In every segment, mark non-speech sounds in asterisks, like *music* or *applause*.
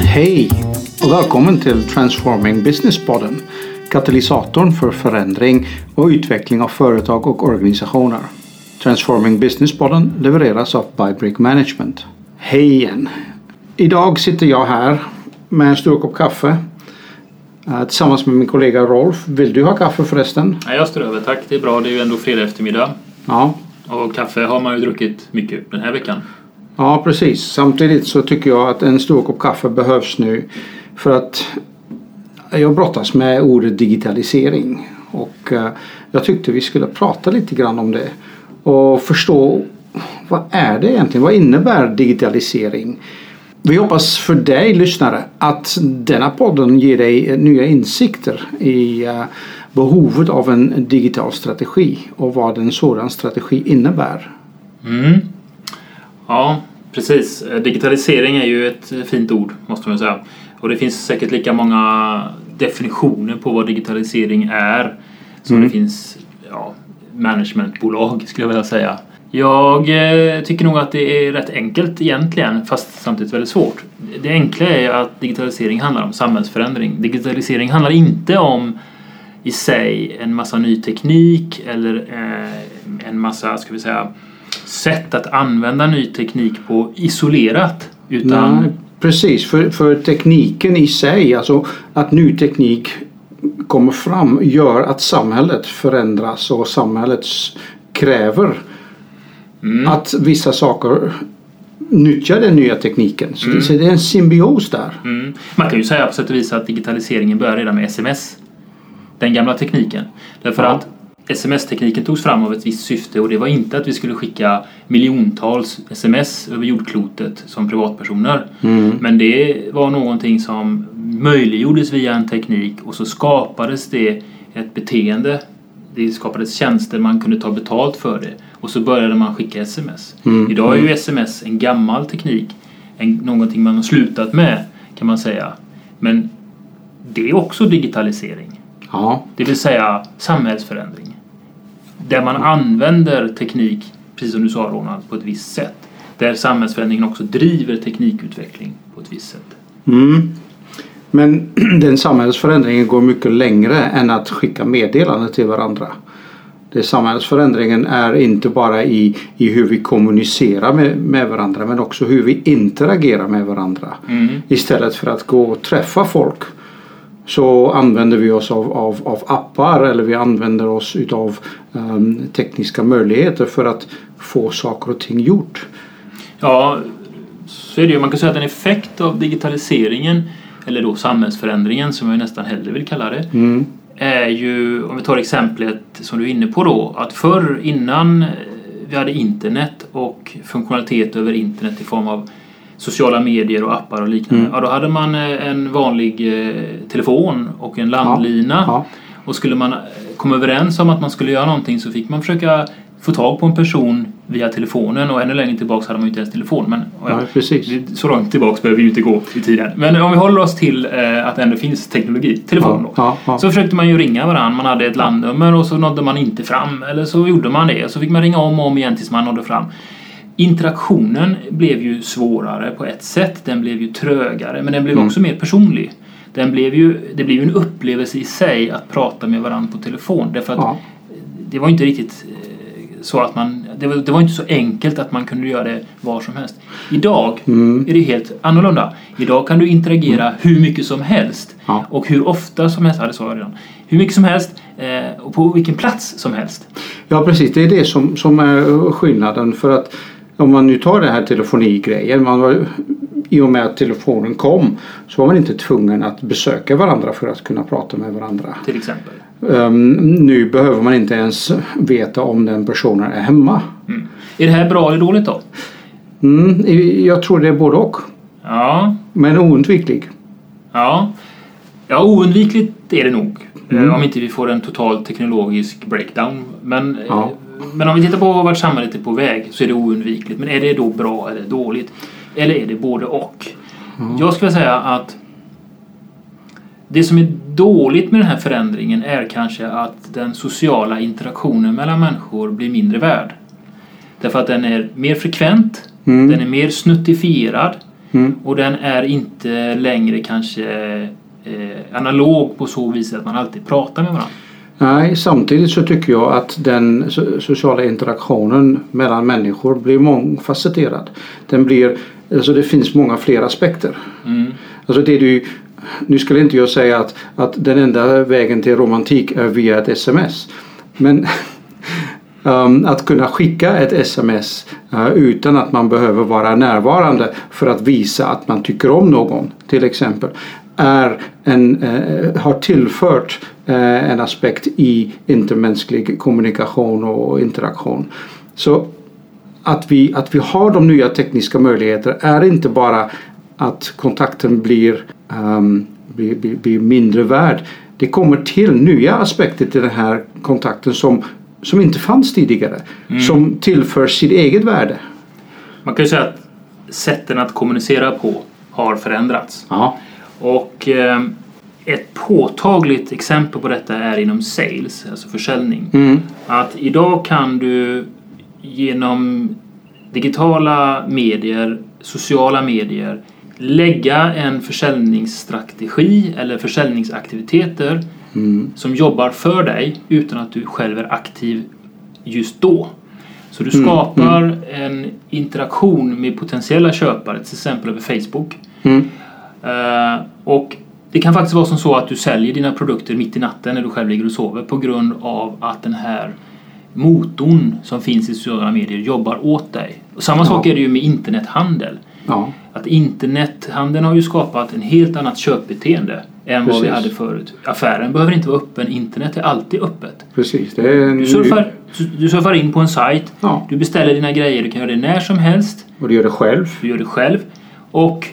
Hej och välkommen till Transforming Business-podden. Katalysatorn för förändring och utveckling av företag och organisationer. Transforming Business-podden levereras av Bybrick Management. Hej igen! Idag sitter jag här med en stor kopp kaffe eh, tillsammans med min kollega Rolf. Vill du ha kaffe förresten? Ja, jag står över tack. Det är bra. Det är ju ändå fredag eftermiddag. Ja, och kaffe har man ju druckit mycket den här veckan. Ja, precis. Samtidigt så tycker jag att en stor kopp kaffe behövs nu för att jag brottas med ordet digitalisering och eh, jag tyckte vi skulle prata lite grann om det och förstå vad är det egentligen? Vad innebär digitalisering? Vi hoppas för dig lyssnare att denna podden ger dig nya insikter i eh, behovet av en digital strategi och vad en sådan strategi innebär. Mm. Ja, precis. Digitalisering är ju ett fint ord, måste man säga. Och det finns säkert lika många definitioner på vad digitalisering är som Mm. det finns ja, managementbolag, skulle jag vilja säga. Jag eh, tycker nog att det är rätt enkelt egentligen, fast samtidigt väldigt svårt. Det enkla är att digitalisering handlar om samhällsförändring. Digitalisering handlar inte om i sig en massa ny teknik eller eh, en massa, ska vi säga, sätt att använda ny teknik på isolerat. Utan Nej, precis, för, för tekniken i sig, alltså att ny teknik kommer fram gör att samhället förändras och samhället kräver Mm. att vissa saker nyttjar den nya tekniken. Så, Mm. det, är en symbios där. Mm. Man kan ju säga på sätt och vis att digitaliseringen börjar redan med sms. Den gamla tekniken. Därför Ja. att sms-tekniken togs fram av ett visst syfte och det var inte att vi skulle skicka miljontals sms över jordklotet som privatpersoner. Mm. Men det var någonting som möjliggjordes via en teknik och så skapades det ett beteende. Det skapades tjänster, man kunde ta betalt för det. Och så började man skicka sms. Mm. Idag är ju sms en gammal teknik. En, någonting man har slutat med kan man säga. Men det är också digitalisering. Ja, Det vill säga samhällsförändring. Där man använder teknik, precis som du sa Ronald, på ett visst sätt. Där samhällsförändringen också driver teknikutveckling på ett visst sätt. Mm. Men *clears throat* den samhällsförändringen går mycket längre än att skicka meddelanden till varandra. Det samhällsförändringen är inte bara i, i hur vi kommunicerar med, med varandra men också hur vi interagerar med varandra. Mm. Istället för att gå och träffa folk så använder vi oss av, av, av appar eller vi använder oss utav ehm, tekniska möjligheter för att få saker och ting gjort. Ja, så är det ju. Man kan säga att en effekt av digitaliseringen, eller då samhällsförändringen som jag nästan hellre vill kalla det, Mm. är ju, om vi tar exemplet som du är inne på då, att förr innan vi hade internet och funktionalitet över internet i form av sociala medier och appar och liknande. Mm. Ja, då hade man eh, en vanlig eh, telefon och en landlina. Ja. Och skulle man eh, komma överens om att man skulle göra någonting så fick man försöka få tag på en person via telefonen och ännu längre tillbaka hade man ju inte ens telefon. Men, ja, Ja, Så långt tillbaka behöver vi ju inte gå i tiden. Men om vi håller oss till eh, att det ändå finns teknologi, telefon då. Ja, ja. Så försökte man ju ringa varandra. Man hade ett landnummer och så nådde man inte fram. Eller så gjorde man det. Så fick man ringa om och om igen tills man nådde fram. Interaktionen blev ju svårare på ett sätt. Den blev ju trögare. Men den blev Mm. också mer personlig. Den blev ju, det blev ju en upplevelse i sig att prata med varandra på telefon. Därför att Ja. det var inte riktigt eh, så att man... Det var, det var inte så enkelt att man kunde göra det var som helst. Idag Mm. är det helt annorlunda. Idag kan du interagera hur mycket som helst. Ja. Och hur ofta som helst, ja det sa jag redan. Hur mycket som helst eh, och på vilken plats som helst. Ja precis, det är det som, som är skillnaden. För att om man nu tar den här telefonigrejen. Man var, I och med att telefonen kom så var man inte tvungen att besöka varandra för att kunna prata med varandra. Till exempel. Ehm, nu behöver man inte ens veta om den personen är hemma. Mm. Är det här bra eller dåligt då? Mm, jag tror det är både och. Ja, Men oundviklig. ja. Ja, oundvikligt är det nog. Mm. Eh, Om inte vi får en total teknologisk breakdown. Men, eh, Ja. Men om vi tittar på vart samhället är på väg så är det oundvikligt. Men är det då bra eller dåligt? Eller är det både och? Jag skulle säga att det som är dåligt med den här förändringen är kanske att den sociala interaktionen mellan människor blir mindre värd. Därför att den är mer frekvent, Mm. den är mer snuttifierad Mm. och den är inte längre kanske eh, analog på så vis att man alltid pratar med varandra. Nej, samtidigt så tycker jag att den so- sociala interaktionen mellan människor blir mångfacetterad. Den blir, alltså det finns många fler aspekter. Mm. Alltså det du, nu skulle inte jag säga att, att den enda vägen till romantik är via ett sms. Men *laughs* um, att kunna skicka ett sms uh, utan att man behöver vara närvarande för att visa att man tycker om någon till exempel är en, eh, har tillfört en aspekt i intermänsklig kommunikation och interaktion. Så att vi, att vi har de nya tekniska möjligheter är inte bara att kontakten blir, ehm, blir, blir, blir mindre värd. Det kommer till nya aspekter till den här kontakten som, som inte fanns tidigare. Som tillför sitt eget värde. Man kan ju säga att sätten att kommunicera på har förändrats. Ja. Och eh, ett påtagligt exempel på detta är inom sales, alltså försäljning. Mm. Att idag kan du genom digitala medier, sociala medier lägga en försäljningsstrategi eller försäljningsaktiviteter Mm. som jobbar för dig utan att du själv är aktiv just då. Så du Mm, skapar en interaktion med potentiella köpare, till exempel över Facebook. Mm. Eh, och det kan faktiskt vara som så att du säljer dina produkter mitt i natten när du själv ligger och sover på grund av att den här motorn som finns i sociala medier jobbar åt dig. Och samma Ja. sak är det ju med internethandel. Ja. Att internethandeln har ju skapat en helt annat köpbeteende än vad vi Precis. hade förut. Affären behöver inte vara öppen, internet är alltid öppet. Precis. Det är en Du surfar, du surfar in på en sajt, Ja. du beställer dina grejer, du kan göra det när som helst. Och du gör det själv. Du gör det själv. Och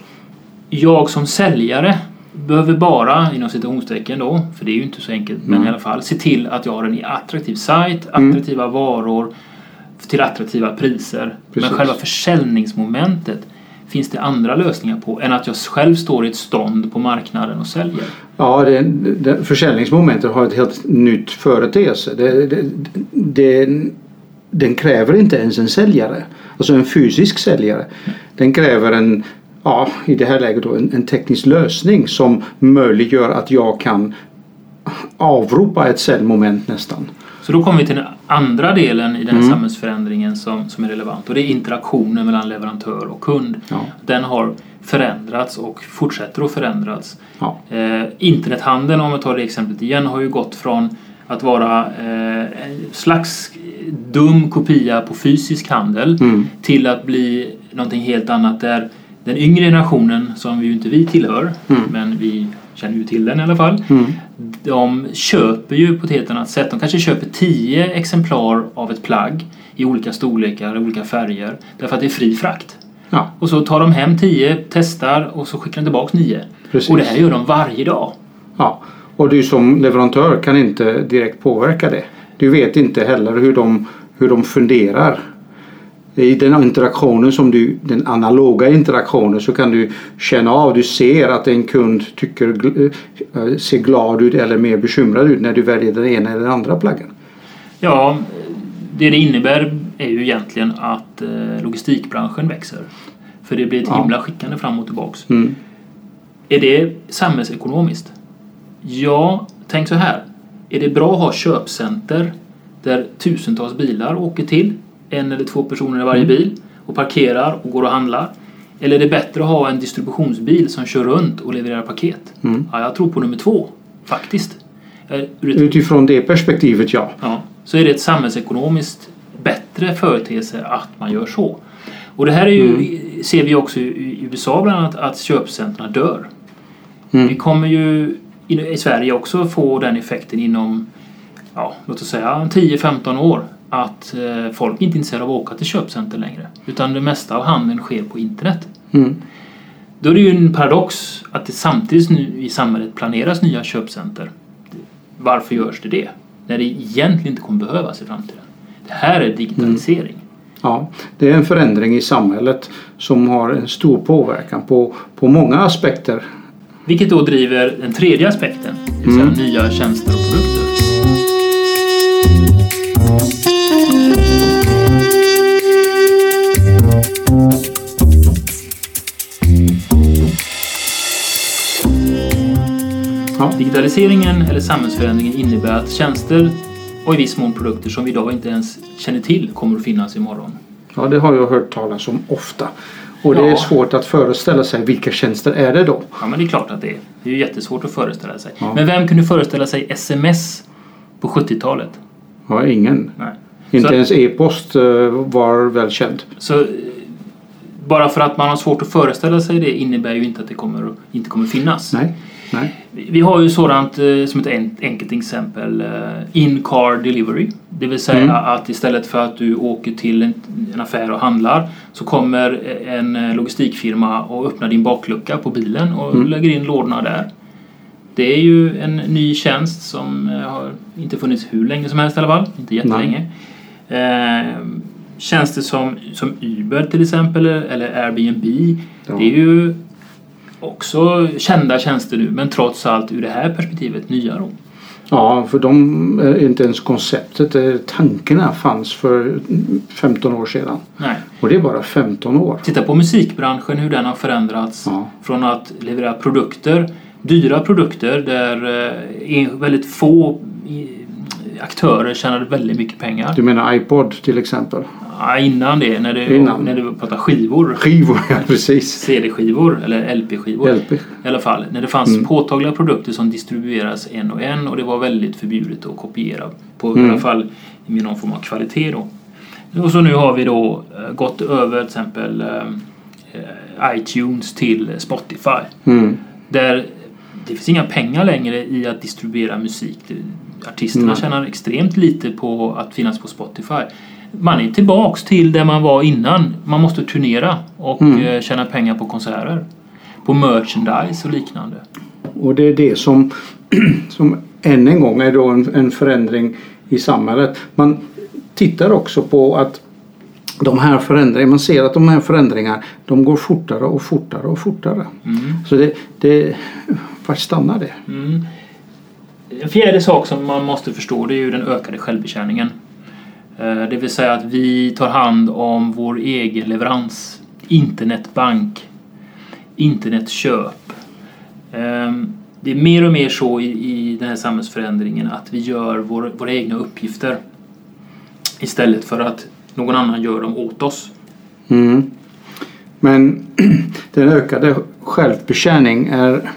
jag som säljare behöver bara, inom citationstecken då, för det är ju inte så enkelt, men Mm. i alla fall, se till att jag har en attraktiv sajt, attraktiva varor till attraktiva priser. Precis. Men själva försäljningsmomentet finns det andra lösningar på än att jag själv står i ett stånd på marknaden och säljer. Ja, det, det, försäljningsmomentet har ett helt nytt företeelse. Det, det, det, den kräver inte ens en säljare. Alltså en fysisk säljare. Den kräver en, ja, i det här läget då, en, en teknisk lösning som möjliggör att jag kan avropa ett säljmoment nästan. Så då kommer vi till den andra delen i den här Mm. samhällsförändringen som, som är relevant och det är interaktionen mellan leverantör och kund. Ja. Den har förändrats och fortsätter att förändras. Ja. Eh, internethandeln, om jag tar det exemplet igen, har ju gått från att vara eh, en slags dum kopia på fysisk handel Mm. till att bli någonting helt annat där den yngre generationen, som ju inte vi tillhör, Mm. men vi känner ju till den i alla fall, Mm. de köper ju på ett helt annat sätt. De kanske köper tio exemplar av ett plagg i olika storlekar, olika färger, därför att det är fri frakt. Ja, Och så tar de hem tio, testar och så skickar de tillbaka nio. precis. Och det här gör de varje dag. Ja. Och du som leverantör kan inte direkt påverka det. Du vet inte heller hur de, hur de funderar. I den interaktionen som du, den analoga interaktionen så kan du känna av, du ser att en kund tycker, eh, ser glad ut eller mer bekymrad ut när du väljer den ena eller den andra plaggen. Ja, det det innebär är ju egentligen att eh, logistikbranschen växer. För det blir ett Ja. himla skickande fram och tillbaks. Mm. Är det samhällsekonomiskt? Ja, tänk så här. Är det bra att ha köpcenter där tusentals bilar åker till, en eller två personer i varje Mm. bil, och parkerar och går och handlar? Eller är det bättre att ha en distributionsbil som kör runt och levererar paket? Mm. Ja, jag tror på nummer två, faktiskt. Eh, Utifrån det perspektivet ja. Ja, så är det ett samhällsekonomiskt bättre företeelse att man gör så. Och det här är ju, ser vi också i USA bland annat att köpcentren dör. Mm. Vi kommer ju i i Sverige också få den effekten inom, ja, låt oss säga 10-15 år. Att eh, folk inte är intresserade av att åka till köpcenter längre. Utan det mesta av handeln sker på internet. Mm. Då är det ju en paradox att det samtidigt nu i samhället planeras nya köpcenter. Varför görs det det? När det egentligen inte kommer behövas i framtiden. Det här är digitalisering. Ja, det är en förändring i samhället som har en stor påverkan på, på många aspekter. Vilket då driver den tredje aspekten. Det vill säga Mm. nya tjänster och produkter. Digitaliseringen eller samhällsförändringen innebär att tjänster och i viss mån produkter som vi idag inte ens känner till kommer att finnas imorgon. Ja, det har jag hört talas om ofta. Och det är svårt att föreställa sig vilka tjänster är det då? Ja, men det är klart att det är. Det är ju jättesvårt att föreställa sig. Ja. Men vem kunde föreställa sig sms på 70-talet? Ja, ingen. Nej. Inte Så- ens e-post eh, var välkänd. Så eh, bara för att man har svårt att föreställa sig det innebär ju inte att det kommer, inte kommer finnas. Nej, nej. Vi har ju sådant eh, som ett en- enkelt exempel. eh, In-car delivery. Det vill säga Mm. att istället för att du åker till en, affär och handlar så kommer en logistikfirma och öppnar din baklucka på bilen och Mm. lägger in lådorna där. Det är ju en ny tjänst som eh, har inte funnits hur länge som helst i alla fall. Inte jättelänge. Eh, tjänster som, som Uber till exempel eller Airbnb. Ja. Det är ju också kända tjänster nu men trots allt ur det här perspektivet nya då. Ja, för de är inte ens konceptet, eh, tankarna fanns för 15 år sedan. Nej. Och det är bara 15 år. Titta på musikbranschen hur den har förändrats Ja. från att leverera produkter, dyra produkter där eh, väldigt få aktörer tjänade väldigt mycket pengar. Du menar iPod till exempel? Ja, innan det, när du, Innan. när du pratar skivor, Skivor, ja precis. CD-skivor eller LP-skivor. LP. I alla fall, när det fanns Mm. påtagliga produkter som distribueras en och en och det var väldigt förbjudet att kopiera på i Mm. alla fall med någon form av kvalitet då. Och så nu har vi då eh, gått över till exempel eh, iTunes till Spotify. Mm. Där det finns inga pengar längre i att distribuera musik. Artisterna Nej. tjänar extremt lite på att finnas på Spotify. Man är tillbaks till där man var innan. Man måste turnera och Mm. eh, tjäna pengar på konserter. På merchandise och liknande. Och det är det som, *clears throat* som än en gång är då en, en förändring i samhället. Man tittar också på att de här förändringarna, man ser att de här förändringarna de går fortare och fortare och fortare. Mm. Så det, det vart stannar det? Mm. En fjärde sak som man måste förstå det är ju den ökade självbetjäningen. Eh, det vill säga att vi tar hand om vår egen leverans. Internetbank. Internetköp. Eh, det är mer och mer så i, den här samhällsförändringen att vi gör våra egna uppgifter istället för att någon annan gör dem åt oss. Mm. Men *clears throat* den ökade självbetjäning är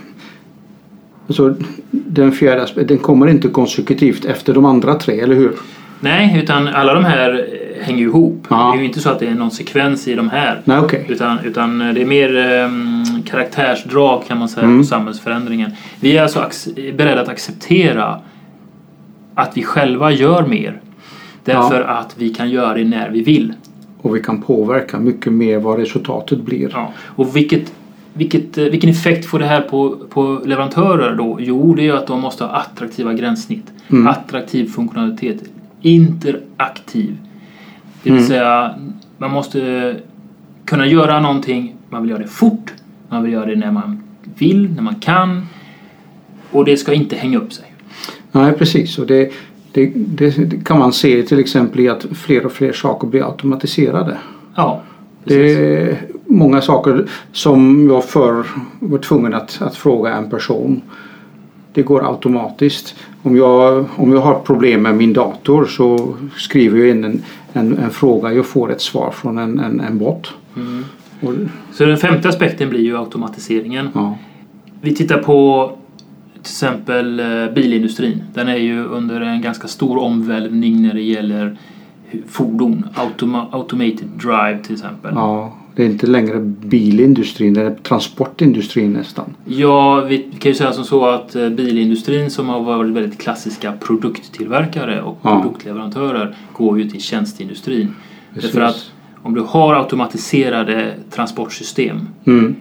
alltså, den fjärde den kommer inte konsekutivt efter de andra tre, eller hur? Nej, utan alla de här eh, hänger ju ihop. Ja. Det är ju inte så att det är någon sekvens i de här. Nej, okej. Utan, utan det är mer um, karaktärsdrag kan man säga Mm. på samhällsförändringen. Vi är alltså beredda att acceptera att vi själva gör mer. Därför att vi kan göra det när vi vill. Och vi kan påverka mycket mer vad resultatet blir. Ja. Och vilket, vilket, eh, vilken effekt får det här på, på leverantörer då? Jo, det är att de måste ha attraktiva gränssnitt. Mm. Attraktiv funktionalitet. Interaktiv. Det vill Mm. säga, man måste kunna göra någonting. Man vill göra det fort. Man vill göra det när man vill, när man kan. Och det ska inte hänga upp sig. Nej, precis. Och det, det, det, kan man se till exempel i att fler och fler saker blir automatiserade. Ja, precis. Det är många saker som jag förr var tvungen att, att fråga en person. Det går automatiskt. Om jag, om jag har problem med min dator så skriver jag in en, en, en fråga. Jag får ett svar från en, en, en bot. Mm. Och, Så den femte aspekten blir ju automatiseringen. ja. Vi tittar på till exempel eh, bilindustrin. Den är ju under en ganska stor omvälvning när det gäller fordon. Automa automated drive till exempel. Ja, det är inte längre bilindustrin, det är transportindustrin nästan. vi kan ju säga som så att eh, bilindustrin som har varit väldigt klassiska produkttillverkare och Ja. produktleverantörer går ju till tjänsteindustrin. Precis. Därför att om du har automatiserade transportsystem Mm.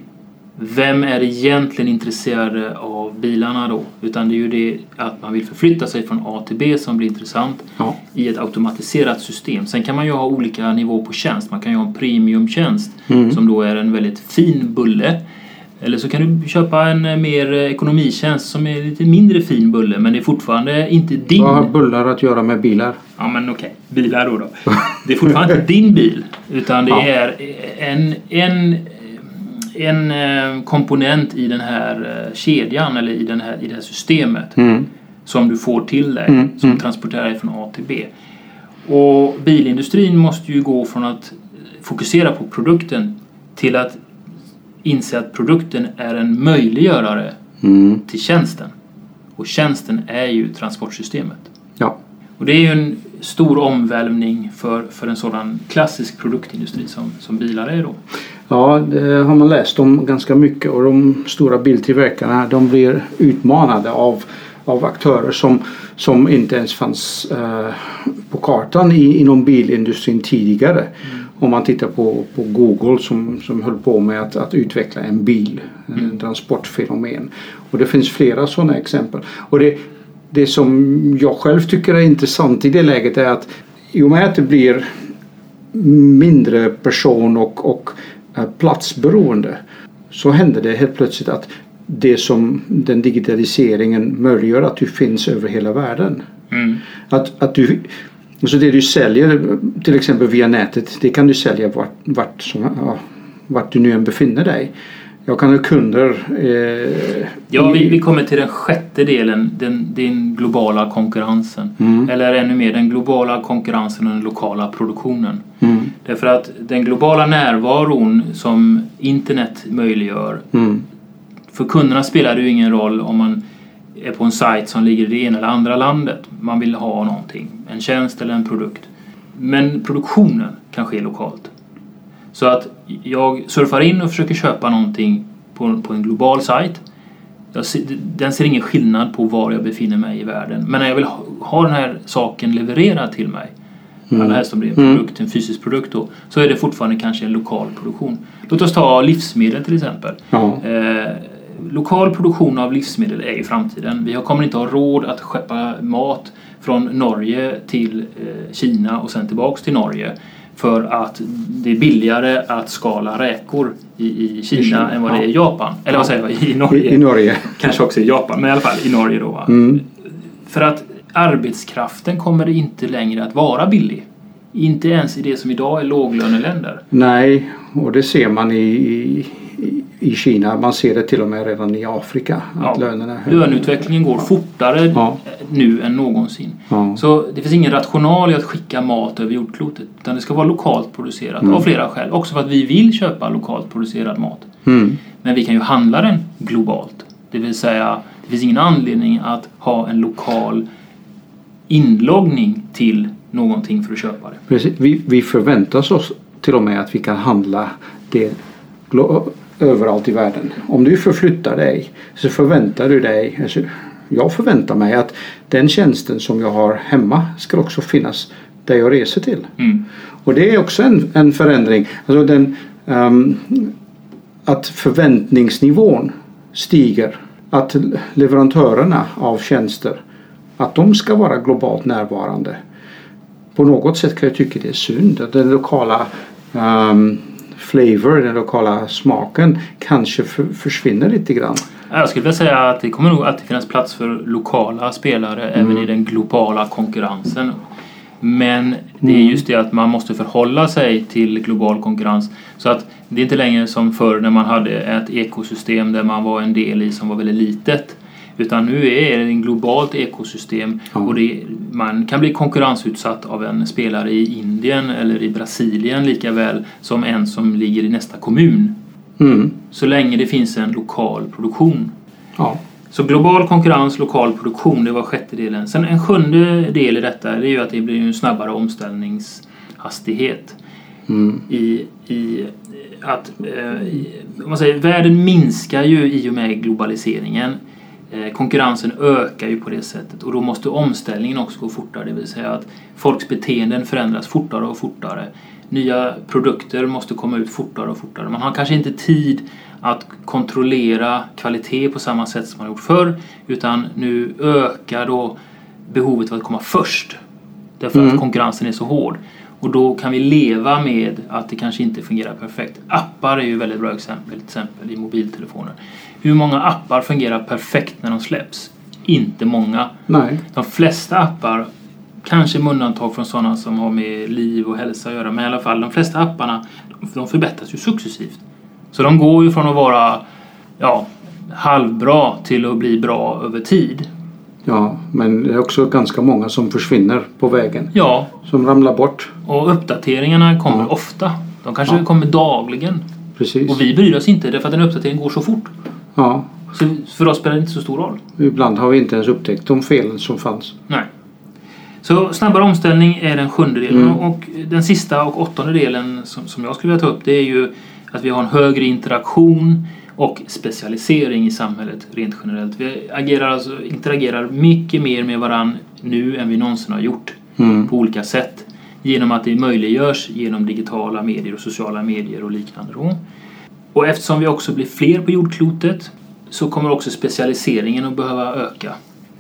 Vem är egentligen intresserad av bilarna då? Utan det är ju det att man vill förflytta sig från A till B som blir intressant Ja. i ett automatiserat system. Sen kan man ju ha olika nivå på tjänst. Man kan ju ha en premiumtjänst Mm. som då är en väldigt fin bulle. Eller så kan du köpa en mer ekonomitjänst som är lite mindre fin bulle men det är fortfarande inte din. Vad har bullar att göra med bilar? Ja men okej, bilar då, då. Det är fortfarande inte *laughs* din bil utan det Ja. är en, en, en eh, komponent i den här eh, kedjan eller i, den här, i det här systemet Mm. som du får till dig Mm, som mm. transporterar dig från A till B. Och bilindustrin måste ju gå från att fokusera på produkten till att inse att produkten är en möjliggörare Mm. till tjänsten. Och tjänsten är ju transportsystemet. Ja. Och det är ju en stor omvälvning för, för en sådan klassisk produktindustri som, som bilar är då. Ja, det har man läst om ganska mycket och de stora biltillverkarna de blir utmanade av, av aktörer som, som inte ens fanns eh, på kartan i, inom bilindustrin tidigare. Om man tittar på, på Google som, som höll på med att, att utveckla en bil, en transportfenomen. Och det finns flera sådana exempel. Och det, det som jag själv tycker är intressant i det läget är att i och med att det blir mindre person och, och platsberoende så händer det helt plötsligt att det som den digitaliseringen möjliggör att du finns över hela världen. Mm. Att, att du, alltså det du säljer till exempel via nätet det kan du sälja vart, vart, som, ja, vart du nu än befinner dig. Jag kan ha kunder eh, Ja, vi, vi kommer till den sjätte delen, den, den globala konkurrensen. Mm. Eller ännu mer, den globala konkurrensen och den lokala produktionen. Mm, Därför att den globala närvaron som internet möjliggör mm, För kunderna spelar det ju ingen roll om man är på en sajt som ligger i det ena eller andra landet. Man vill ha någonting, en tjänst eller en produkt. Men produktionen kan ske lokalt. Så att jag surfar in och försöker köpa någonting på, på en global sajt. Ser, den ser ingen skillnad på var jag befinner mig i världen. Men när jag vill ha, ha den här saken levererad till mig Mm. Allra helst om det är en produkt, en fysisk produkt då. Så är det fortfarande kanske en lokal produktion. Låt oss ta livsmedel till exempel. ja, Eh, lokal produktion av livsmedel är i framtiden. Vi kommer inte ha råd att skeppa mat från Norge till eh, Kina och sen tillbaks till Norge. För att det är billigare att skala räkor i, i Kina Kina, än vad det är i Japan. Eller vad säger jag? I Norge. i Norge. Kanske också i Japan, men i alla fall i Norge då. Mm, För att arbetskraften kommer inte längre att vara billig. Inte ens i det som idag är låglöneländer. nej, och det ser man i, i, i Kina. Man ser det till och med redan i Afrika. Att Ja. lönerna är högre. Löneutvecklingen går fortare Ja. nu än någonsin. Ja. Så det finns ingen rational i att skicka mat över jordklotet. Utan det ska vara lokalt producerat Mm. av flera skäl. Också för att vi vill köpa lokalt producerad mat. Mm. Men vi kan ju handla den globalt. Det vill säga, det finns ingen anledning att ha en lokal inloggning till någonting för att köpa det. Precis. Vi, vi förväntar oss till och med att vi kan handla det överallt i världen. Om du förflyttar dig så förväntar du dig, alltså, jag förväntar mig att den tjänsten som jag har hemma ska också finnas där jag reser till. Mm. Och det är också en, en förändring. Alltså den, ehm, att förväntningsnivån stiger. Att leverantörerna av tjänster att de ska vara globalt närvarande. På något sätt kan jag tycka det är synd. Att den lokala ehm, flavor, den lokala smaken kanske för, försvinner lite grann. Jag skulle vilja säga att det kommer nog alltid finnas plats för lokala spelare även i den globala konkurrensen. Men det är just det att man måste förhålla sig till global konkurrens. Så att det är inte längre som förr när man hade ett ekosystem där man var en del i som var väldigt litet. Utan nu är det ett globalt ekosystem och det, man kan bli konkurrensutsatt av en spelare i Indien eller i Brasilien lika väl som en som ligger i nästa kommun. Mm. Så länge det finns en lokal produktion. Ja. Så global konkurrens, lokal produktion, det var sjätte delen. Sen en sjunde del i detta det är ju att det blir en snabbare omställningshastighet. Mm. I, i att eh, i, man säger, världen minskar ju i och med globaliseringen. Eh, konkurrensen ökar ju på det sättet och då måste omställningen också gå fortare. Det vill säga att folks beteenden förändras fortare och fortare. Nya produkter måste komma ut fortare och fortare. Man har kanske inte tid att kontrollera kvalitet på samma sätt som man gjort förr utan nu ökar då behovet av att komma först. Därför Mm. att konkurrensen är så hård. Och då kan vi leva med att det kanske inte fungerar perfekt. Appar är ju ett väldigt bra exempel, till exempel i mobiltelefoner. Hur många appar fungerar perfekt när de släpps? Inte många. Nej. De flesta appar, kanske med undantag från sådana som har med liv och hälsa att göra, men i alla fall de flesta apparna de förbättras ju successivt. Så de går ju från att vara ja, halvbra till att bli bra över tid. Ja, men det är också ganska många som försvinner på vägen. Ja, Som ramlar bort. och uppdateringarna kommer Ja. ofta. De kanske Ja. kommer dagligen. Precis. Och vi bryr oss inte därför att en uppdatering går så fort. Ja, Så för oss spelar det inte så stor roll. ibland har vi inte ens upptäckt de felen som fanns. Nej. Så snabbare omställning är den sjunde delen. Mm. Och den sista och åttonde delen som, som jag skulle vilja ta upp det är ju att vi har en högre interaktion och specialisering i samhället rent generellt. Vi agerar alltså, interagerar mycket mer med varann nu än vi någonsin har gjort Mm. på olika sätt. Genom att det möjliggörs genom digitala medier och sociala medier och liknande. Och eftersom vi också blir fler på jordklotet så kommer också specialiseringen att behöva öka.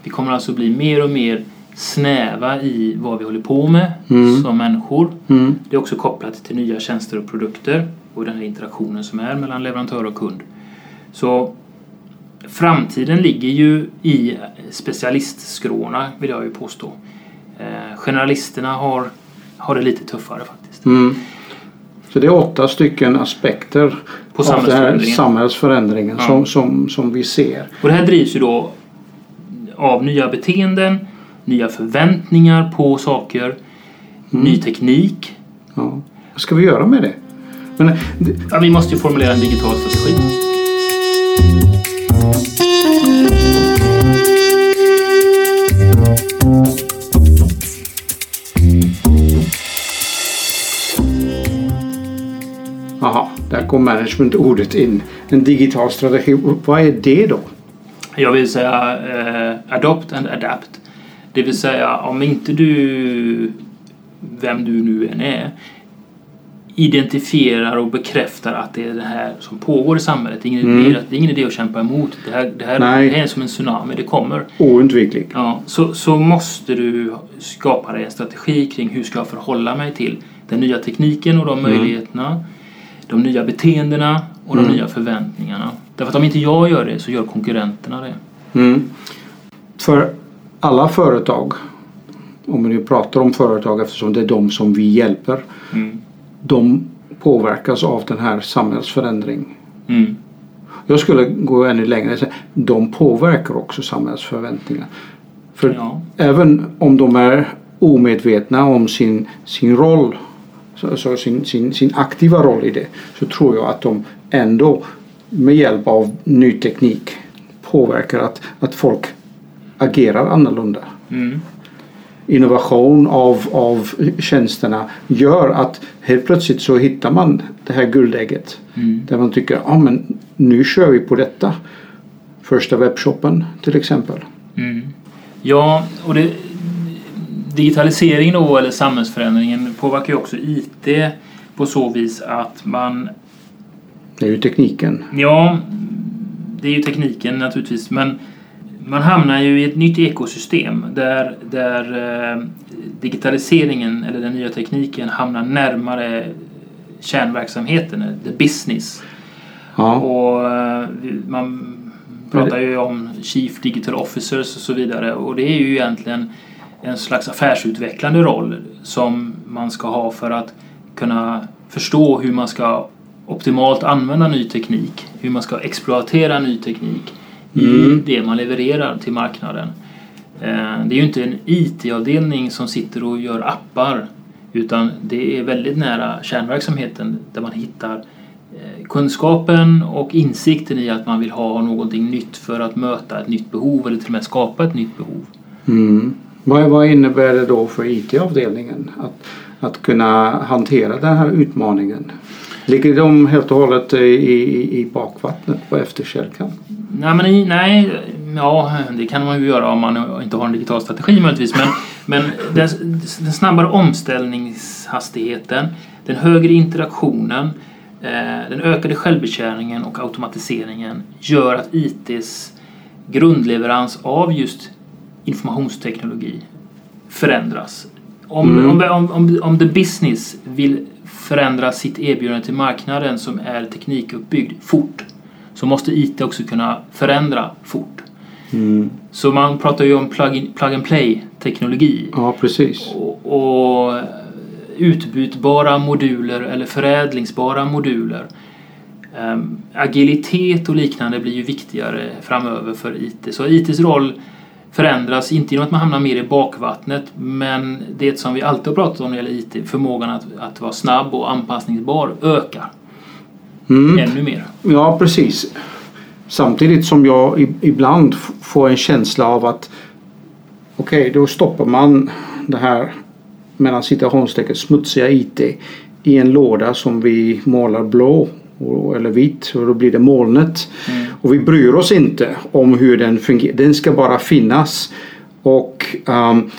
Vi kommer alltså bli mer och mer snäva i vad vi håller på med Mm. som människor. Mm. Det är också kopplat till nya tjänster och produkter och den här interaktionen som är mellan leverantör och kund. Så framtiden ligger ju i specialistskråna vill jag ju påstå. Eh, generalisterna har, har det lite tuffare faktiskt. Mm. Så det är åtta stycken aspekter På av den här samhällsförändringen. samhällsförändringen Ja. som, som, som vi ser. Och det här drivs ju då av nya beteenden, nya förväntningar på saker, ny teknik. Ja. Vad ska vi göra med det? Men, det- Ja, vi måste ju formulera en digital strategi. Aha, där kom management-ordet in. En digital strategi. Vad är det då? Jag vill säga eh, adopt and adapt. Det vill säga om inte du, vem du nu än är, identifierar och bekräftar att det är det här som pågår i samhället. Det är ingen, Mm. idé, det är ingen idé att kämpa emot. Det här, det här, det är som en tsunami, det kommer. Oundviklig. Ja, så, så måste du skapa dig en strategi kring hur ska jag förhålla mig till den nya tekniken och de Mm. möjligheterna, de nya beteendena och de Mm. nya förväntningarna. Därför att om inte jag gör det så gör konkurrenterna det. Mm. För alla företag, om vi nu pratar om företag eftersom det är de som vi hjälper, Mm. de påverkas av den här samhällsförändringen. Mm. Jag skulle gå ännu längre och säga de påverkar också samhällsförväntningar. För Ja. även om de är omedvetna om sin, sin roll, så, så sin, sin, sin aktiva roll i det, så tror jag att de ändå med hjälp av ny teknik påverkar att, att folk agerar annorlunda. Mm. Innovation av, av tjänsterna gör att helt plötsligt så hittar man det här guldägget. Mm. Där man tycker, men nu kör vi på detta. Första webbshoppen till exempel. Mm. Ja, och det, digitaliseringen då, eller samhällsförändringen påverkar ju också IT på så vis att man Det är ju tekniken. Ja, det är ju tekniken naturligtvis. Men man hamnar ju i ett nytt ekosystem där, där eh, digitaliseringen eller den nya tekniken hamnar närmare kärnverksamheten, the business. Ja, Och eh, man pratar ju om Chief Digital Officers och så vidare och det är ju egentligen en slags affärsutvecklande roll som man ska ha för att kunna förstå hur man ska optimalt använda ny teknik, hur man ska exploatera ny teknik i Mm. det man levererar till marknaden. Eh, Det är ju inte en IT-avdelning som sitter och gör appar utan det är väldigt nära kärnverksamheten där man hittar eh, kunskapen och insikten i att man vill ha någonting nytt för att möta ett nytt behov eller till och med skapa ett nytt behov. mm vad, vad innebär det då för IT-avdelningen att, att kunna hantera den här utmaningen? Ligger de helt och hållet i, i, i bakvattnet på efterkälken? Nej, men nej, ja, det kan man ju göra om man inte har en digital strategi möjligtvis. Men, men den, den snabbare omställningshastigheten, den högre interaktionen, eh, den ökade självbetjäningen och automatiseringen gör att ITs grundleverans av just informationsteknologi förändras. Om, Mm. om, om, om, om the business vill förändra sitt erbjudande till marknaden som är teknikuppbyggd fort så måste IT också kunna förändra fort. Mm. Så man pratar ju om plug, plug and play teknologi Ja, precis. och, och utbytbara moduler eller förädlingsbara moduler. Um, agilitet och liknande blir ju viktigare framöver för IT. Så ITs roll förändras inte genom att man hamnar mer i bakvattnet men det som vi alltid har pratat om när det gäller IT, förmågan att, att vara snabb och anpassningsbar, ökar. Mm. Ännu mer. Ja, precis. Samtidigt som jag ibland får en känsla av att okej, okay, då stoppar man det här mellan citationstecken smutsiga IT i en låda som vi målar blå eller vit och då blir det molnet. Mm. Och vi bryr oss inte om hur den fungerar. Den ska bara finnas. Och um,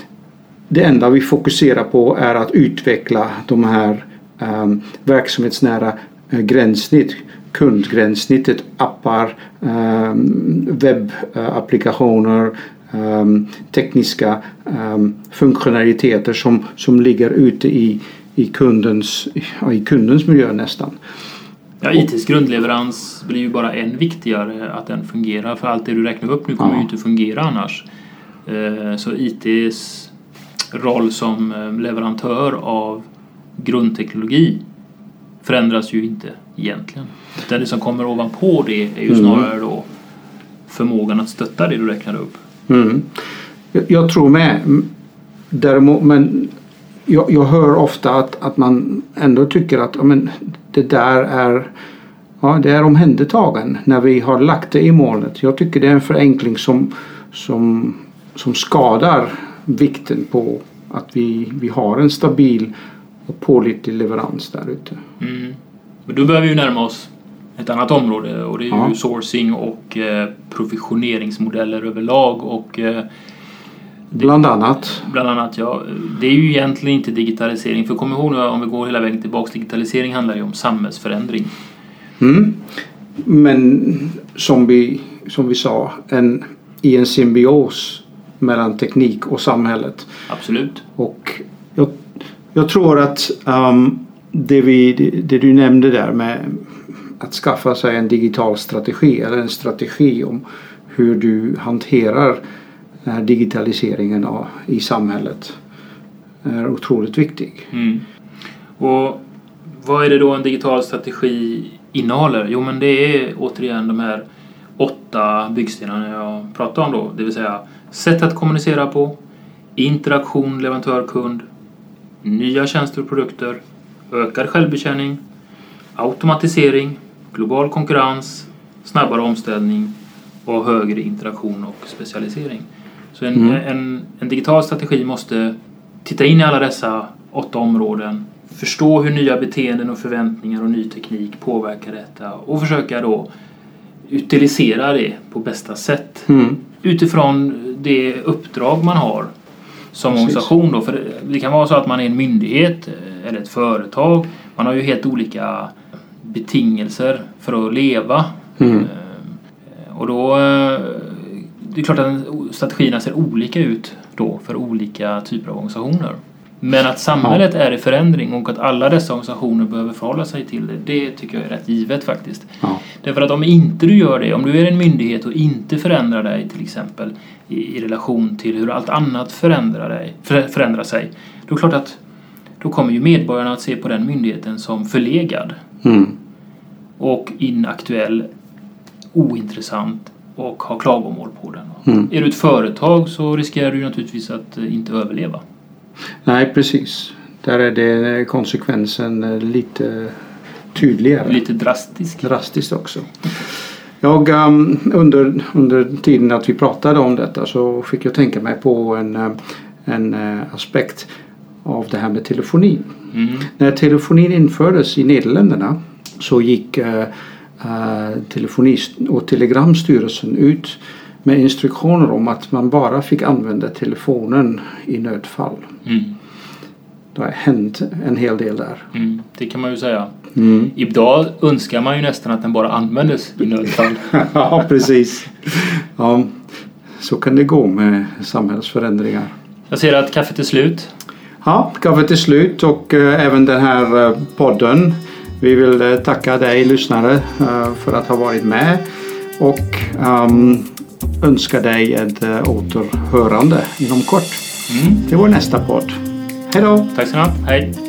det enda vi fokuserar på är att utveckla de här um, verksamhetsnära eh, gränssnitt kundgränssnittet, appar, um, webbapplikationer, um, tekniska um, funktionaliteter som, som ligger ute i, i, kundens, i kundens miljö nästan. Ja, ITs grundleverans blir ju bara än viktigare att den fungerar för allt det du räknar upp nu kommer ja. ju inte fungera annars. Eh, så ITs roll som eh, leverantör av grundteknologi förändras ju inte egentligen. Utan det som kommer ovanpå det är ju mm. snarare då förmågan att stötta det du räknade upp. Mm. Jag tror med. Däremot, men jag, jag hör ofta att, att man ändå tycker att men, det där är Ja, det är omhändertagen när vi har lagt det i målet. Jag tycker det är en förenkling som, som, som skadar vikten på att vi, vi har en stabil och pålitlig leverans där ute. Mm. Men då börjar vi ju närma oss ett annat område och det är ja. sourcing och eh, provisioneringsmodeller överlag. Och, eh, bland annat? Bland annat, ja. Det är ju egentligen inte digitalisering. För kom ihåg nu om vi går hela vägen tillbaks. Digitalisering handlar ju om samhällsförändring. Mm. Men som vi, som vi sa, en, i en symbios mellan teknik och samhället. Absolut. Och jag, jag tror att um, det, vi, det, det, du nämnde där med att skaffa sig en digital strategi eller en strategi om hur du hanterar den här digitaliseringen i samhället är otroligt viktig. Mm. Och vad är det då en digital strategi innehåller? Jo men det är återigen de här åtta byggstenarna jag pratade om då. Det vill säga sätt att kommunicera på, interaktion leverantör-kund, nya tjänster och produkter, ökad självbetjäning, automatisering, global konkurrens, snabbare omställning och högre interaktion och specialisering. Så en, mm. en, en digital strategi måste titta in i alla dessa åtta områden, förstå hur nya beteenden och förväntningar och ny teknik påverkar detta och försöka då utilisera det på bästa sätt mm. utifrån det uppdrag man har som Precis. organisation. Då. För det kan vara så att man är en myndighet eller ett företag. Man har ju helt olika betingelser för att leva. Mm. Eh, och då eh, det är klart att strategierna ser olika ut då för olika typer av organisationer. Men att samhället ja. är i förändring och att alla dessa organisationer behöver förhålla sig till det, det tycker jag är rätt givet faktiskt. Ja. Därför att om inte du gör det, om du är en myndighet och inte förändrar dig till exempel i, i relation till hur allt annat förändrar, dig, för, förändrar sig, då är det klart att då kommer ju medborgarna att se på den myndigheten som förlegad. Mm. Och inaktuell, ointressant och ha klagomål på den. Mm. Är du ett företag så riskerar du naturligtvis att eh, inte överleva. Nej precis. Där är det konsekvensen eh, lite tydligare. Lite drastisk. Drastiskt också. Jag, um, under, under tiden att vi pratade om detta så fick jag tänka mig på en, eh, en aspekt av det här med telefoni. Mm. När telefonin infördes i Nederländerna så gick telefonist och telegramstyrelsen ut med instruktioner om att man bara fick använda telefonen i nödfall. Mm. Det har hänt en hel del där. Mm, det kan man ju säga. Mm. Idag önskar man ju nästan att den bara användes i nödfall. *laughs* ja, precis. Ja, så kan det gå med samhällsförändringar. Jag ser att kaffet är slut. Ja, kaffet är slut och äh, även den här äh, podden. Vi vill äh, tacka dig lyssnare för att ha varit med och um, önska dig ett återhörande inom kort. Mm. Det var nästa podd. Hej då! Tack så mycket. Hej!